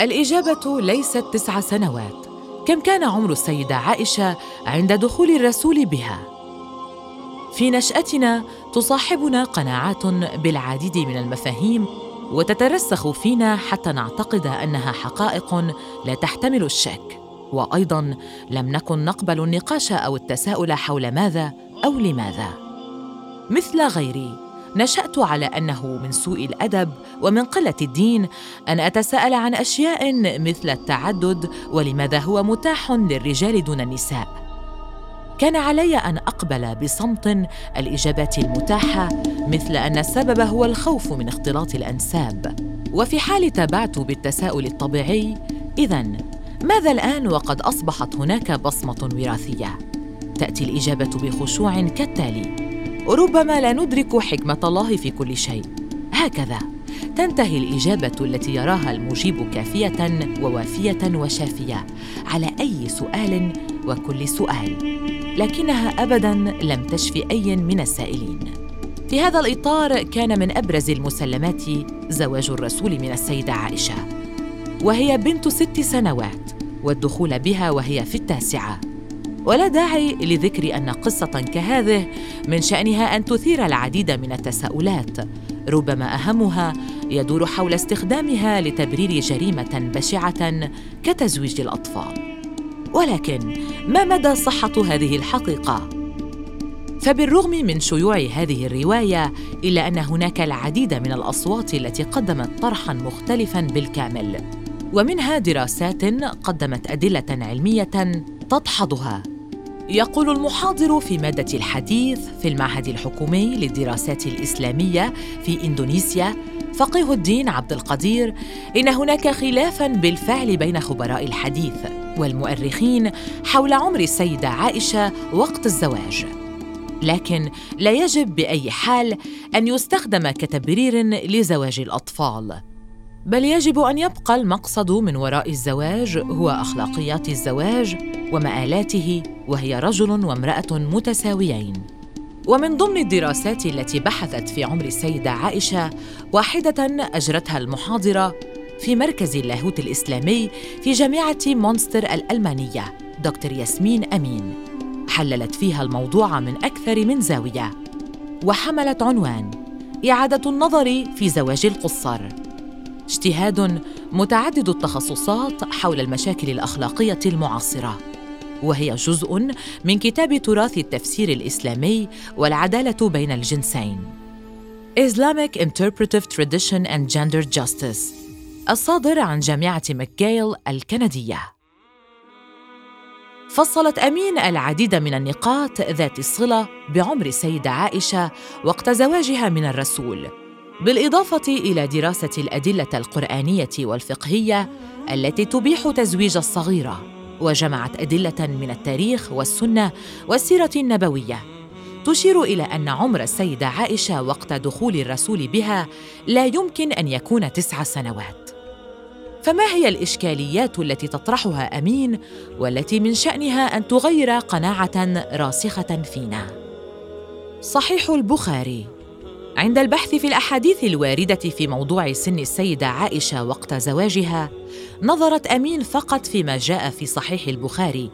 الإجابة ليست تسع سنوات كم كان عمر السيدة عائشة عند دخول الرسول بها؟ في نشأتنا تصاحبنا قناعات بالعديد من المفاهيم وتترسخ فينا حتى نعتقد أنها حقائق لا تحتمل الشك وأيضا لم نكن نقبل النقاش أو التساؤل حول ماذا أو لماذا مثل غيري نشأت على أنه من سوء الأدب ومن قلة الدين أن أتساءل عن أشياء مثل التعدد ولماذا هو متاح للرجال دون النساء. كان علي أن أقبل بصمت الإجابات المتاحة مثل أن السبب هو الخوف من اختلاط الأنساب. وفي حال تابعت بالتساؤل الطبيعي اذا ماذا الآن وقد أصبحت هناك بصمة وراثية؟ تأتي الإجابة بخشوع كالتالي ربما لا ندرك حكمة الله في كل شيء. هكذا. تنتهي الإجابة التي يراها المجيب كافية ووافية وشافية على أي سؤال وكل سؤال. لكنها ابدا لم تشفي أي من السائلين. في هذا الإطار كان من أبرز المسلمات زواج الرسول من السيدة عائشة. وهي بنت ست سنوات والدخول بها وهي في التاسعة. ولا داعي لذكر أن قصة كهذه من شأنها أن تثير العديد من التساؤلات. ربما أهمها يدور حول استخدامها لتبرير جريمة بشعة كتزويج الأطفال. ولكن ما مدى صحة هذه الحقيقة؟ فبالرغم من شيوع هذه الرواية إلا أن هناك العديد من الأصوات التي قدمت طرحا مختلفا بالكامل. ومنها دراسات قدمت أدلة علمية تدحضها يقول المحاضر في مادة الحديث في المعهد الحكومي للدراسات الإسلامية في إندونيسيا فقيه الدين عبد القدير إن هناك خلافا بالفعل بين خبراء الحديث والمؤرخين حول عمر السيدة عائشة وقت الزواج. لكن لا يجب بأي حال أن يستخدم كتبرير لزواج الأطفال. بل يجب أن يبقى المقصد من وراء الزواج هو أخلاقيات الزواج ومآلاته وهي رجل وامرأة متساويين. ومن ضمن الدراسات التي بحثت في عمر السيدة عائشة واحدة أجرتها المحاضرة في مركز اللاهوت الإسلامي في جامعة مونستر الألمانية دكتور ياسمين أمين. حللت فيها الموضوع من أكثر من زاوية وحملت عنوان إعادة النظر في زواج القصر. اجتهاد متعدد التخصصات حول المشاكل الأخلاقية المعاصرة وهي جزء من كتاب تراث التفسير الإسلامي والعدالة بين الجنسين. Islamic Interpretive Tradition and Gender Justice الصادر عن جامعة مكجيل الكندية. فصلت أمين العديد من النقاط ذات الصلة بعمر السيده عائشة وقت زواجها من الرسول. بالإضافة إلى دراسة الأدلة القرآنية والفقهية التي تبيح تزويج الصغيرة وجمعت أدلة من التاريخ والسنة والسيرة النبوية. تشير إلى أن عمر السيدة عائشة وقت دخول الرسول بها لا يمكن أن يكون تسع سنوات. فما هي الإشكاليات التي تطرحها أمين والتي من شأنها أن تغير قناعة راسخة فينا؟ صحيح البخاري. عند البحث في الأحاديث الواردة في موضوع سن السيدة عائشة وقت زواجها نظرت أمين فقط فيما جاء في صحيح البخاري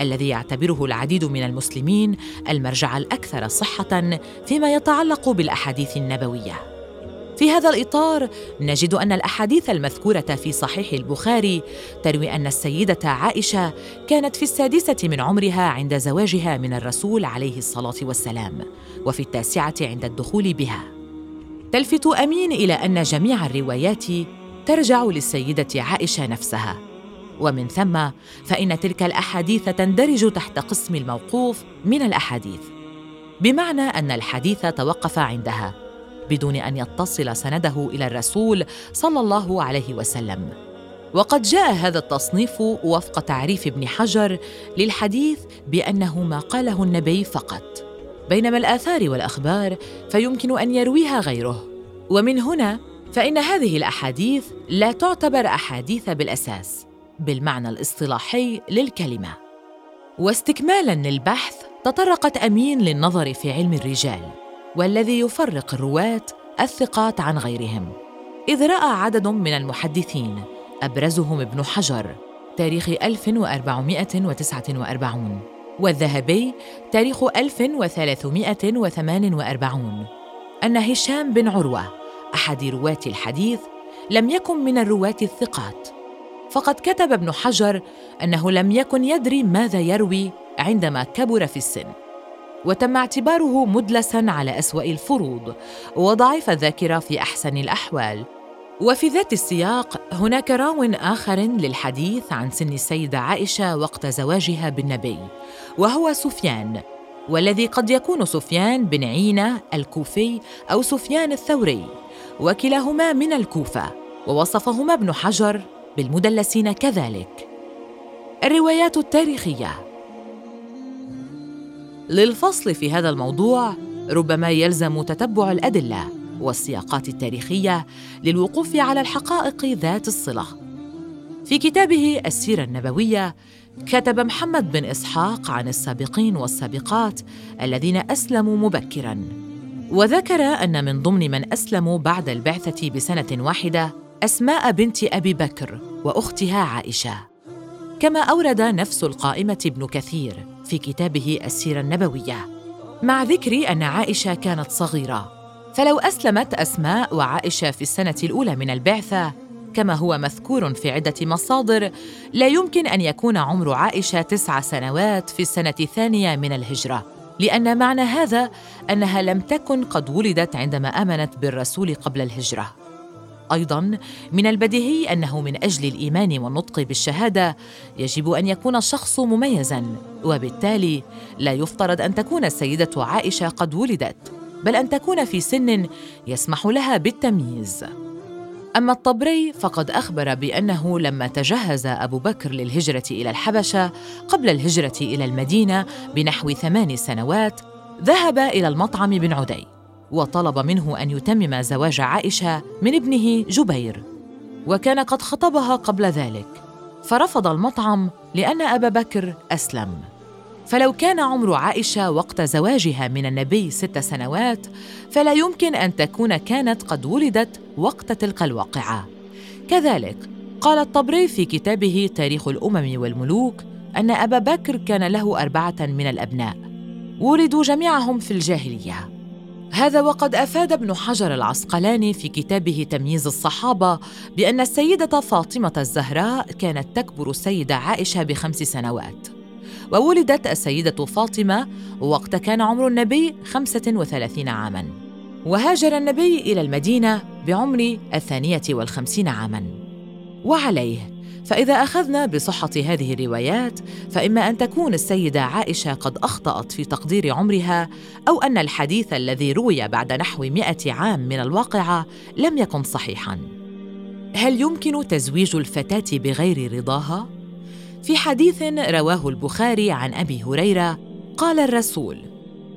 الذي يعتبره العديد من المسلمين المرجع الأكثر صحة فيما يتعلق بالأحاديث النبوية. في هذا الإطار نجد أن الأحاديث المذكورة في صحيح البخاري تروي أن السيدة عائشة كانت في السادسة من عمرها عند زواجها من الرسول عليه الصلاة والسلام وفي التاسعة عند الدخول بها. تلفت أمين إلى أن جميع الروايات ترجع للسيدة عائشة نفسها. ومن ثم فإن تلك الأحاديث تندرج تحت قسم الموقوف من الأحاديث بمعنى أن الحديث توقف عندها. بدون أن يتصل سنده إلى الرسول صلى الله عليه وسلم. وقد جاء هذا التصنيف وفق تعريف ابن حجر للحديث بأنه ما قاله النبي فقط. بينما الآثار والأخبار فيمكن أن يرويها غيره. ومن هنا فإن هذه الأحاديث لا تعتبر أحاديث بالأساس بالمعنى الاصطلاحي للكلمة. واستكمالا للبحث تطرقت أمين للنظر في علم الرجال. والذي يفرق الرواة الثقات عن غيرهم. إذ رأى عدد من المحدثين أبرزهم ابن حجر تاريخ 1449 والذهبي تاريخ 1348 أن هشام بن عروة أحد رواة الحديث لم يكن من الرواة الثقات. فقد كتب ابن حجر أنه لم يكن يدري ماذا يروي عندما كبر في السن. وتم اعتباره مدلسا على أسوأ الفروض وضعيف الذاكرة في أحسن الأحوال. وفي ذات السياق هناك راو آخر للحديث عن سن السيدة عائشة وقت زواجها بالنبي وهو سفيان والذي قد يكون سفيان بن عينه الكوفي أو سفيان الثوري وكلاهما من الكوفة ووصفهما ابن حجر بالمدلسين كذلك. الروايات التاريخية للفصل في هذا الموضوع ربما يلزم تتبع الأدلة والسياقات التاريخية للوقوف على الحقائق ذات الصلة. في كتابه السيرة النبوية كتب محمد بن إسحاق عن السابقين والسابقات الذين أسلموا مبكرا. وذكر أن من ضمن من أسلموا بعد البعثة بسنة واحدة أسماء بنت أبي بكر وأختها عائشة. كما أورد نفس القائمة ابن كثير في كتابه السيرة النبوية مع ذكر أن عائشة كانت صغيرة. فلو أسلمت أسماء وعائشة في السنة الأولى من البعثة كما هو مذكور في عدة مصادر لا يمكن أن يكون عمر عائشة تسع سنوات في السنة الثانية من الهجرة لأن معنى هذا أنها لم تكن قد ولدت عندما آمنت بالرسول قبل الهجرة. أيضا من البديهي أنه من أجل الإيمان والنطق بالشهادة يجب أن يكون الشخص مميزا وبالتالي لا يفترض أن تكون السيدة عائشة قد ولدت بل أن تكون في سن يسمح لها بالتمييز. أما الطبري فقد أخبر بأنه لما تجهز أبو بكر للهجرة إلى الحبشة قبل الهجرة إلى المدينة بنحو ثمان سنوات ذهب إلى المطعم بن عدي. وطلب منه أن يتمم زواج عائشة من ابنه جبير وكان قد خطبها قبل ذلك. فرفض المطعم لأن أبا بكر أسلم. فلو كان عمر عائشة وقت زواجها من النبي ست سنوات فلا يمكن أن تكون كانت قد ولدت وقت تلك الواقعة. كذلك قال الطبري في كتابه تاريخ الأمم والملوك أن أبا بكر كان له أربعة من الأبناء. ولدوا جميعهم في الجاهلية. هذا وقد أفاد ابن حجر العسقلاني في كتابه تمييز الصحابة بأن السيدة فاطمة الزهراء كانت تكبر السيدة عائشة بخمس سنوات. وولدت السيدة فاطمة وقت كان عمر النبي خمسة وثلاثين عاما. وهاجر النبي إلى المدينة بعمر الثانية والخمسين عاما. وعليه فإذا أخذنا بصحة هذه الروايات فإما أن تكون السيدة عائشة قد أخطأت في تقدير عمرها أو أن الحديث الذي روي بعد نحو مئة عام من الواقعة لم يكن صحيحاً. هل يمكن تزويج الفتاة بغير رضاها؟ في حديث رواه البخاري عن أبي هريرة قال الرسول: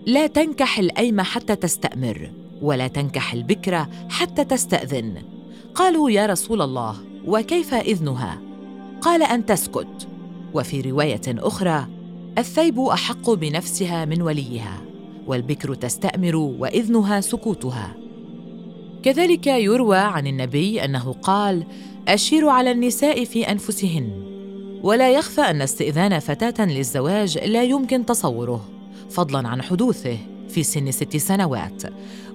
لا تنكح الأيم حتى تستأمر، ولا تنكح البكرة حتى تستأذن. قالوا يا رسول الله وكيف إذنها؟ قال أن تسكت. وفي رواية أخرى الثيب أحق بنفسها من وليها والبكر تستأمر وإذنها سكوتها. كذلك يروى عن النبي أنه قال اشيروا على النساء في أنفسهن. ولا يخفى أن استئذان فتاة للزواج لا يمكن تصوره فضلا عن حدوثه في سن ست سنوات.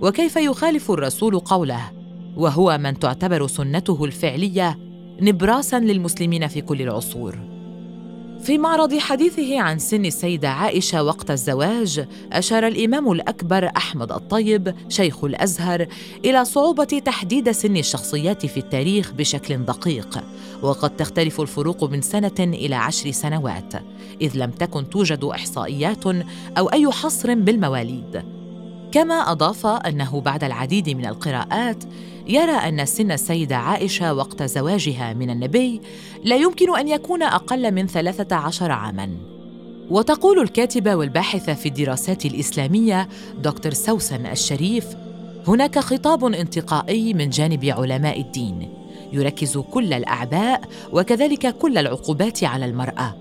وكيف يخالف الرسول قوله؟ وهو من تعتبر سنته الفعلية نبراسا للمسلمين في كل العصور. في معرض حديثه عن سن السيدة عائشة وقت الزواج أشار الإمام الأكبر أحمد الطيب شيخ الأزهر إلى صعوبة تحديد سن الشخصيات في التاريخ بشكل دقيق وقد تختلف الفروق من سنة إلى عشر سنوات إذ لم تكن توجد إحصائيات أو أي حصر بالمواليد. كما أضاف أنه بعد العديد من القراءات يرى أن سن السيدة عائشة وقت زواجها من النبي لا يمكن أن يكون أقل من ثلاثة عشر عاما. وتقول الكاتبة والباحثة في الدراسات الإسلامية دكتور سوسن الشريف هناك خطاب انتقائي من جانب علماء الدين. يركز كل الأعباء وكذلك كل العقوبات على المرأة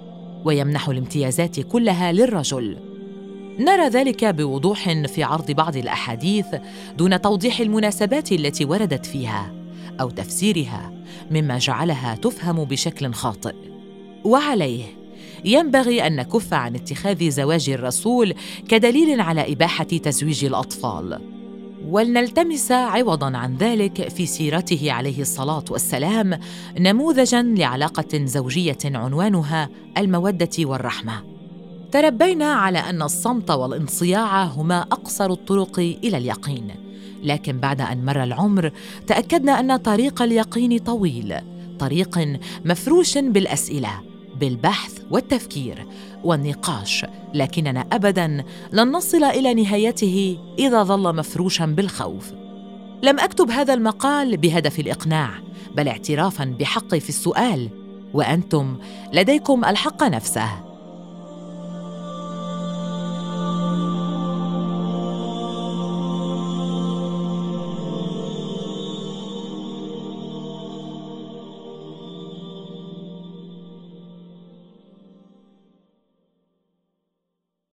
ويمنح الامتيازات كلها للرجل. نرى ذلك بوضوح في عرض بعض الأحاديث دون توضيح المناسبات التي وردت فيها أو تفسيرها مما جعلها تفهم بشكل خاطئ. وعليه ينبغي أن نكف عن اتخاذ زواج الرسول كدليل على إباحة تزويج الأطفال. ولنلتمس عوضا عن ذلك في سيرته عليه الصلاة والسلام نموذجا لعلاقة زوجية عنوانها المودة والرحمة. تربينا على أن الصمت والانصياع هما أقصر الطرق إلى اليقين. لكن بعد أن مر العمر تأكدنا أن طريق اليقين طويل طريق مفروش بالأسئلة بالبحث والتفكير والنقاش. لكننا ابدا لن نصل إلى نهايته إذا ظل مفروشا بالخوف. لم أكتب هذا المقال بهدف الإقناع بل اعترافا بحقي في السؤال. وأنتم لديكم الحق نفسه.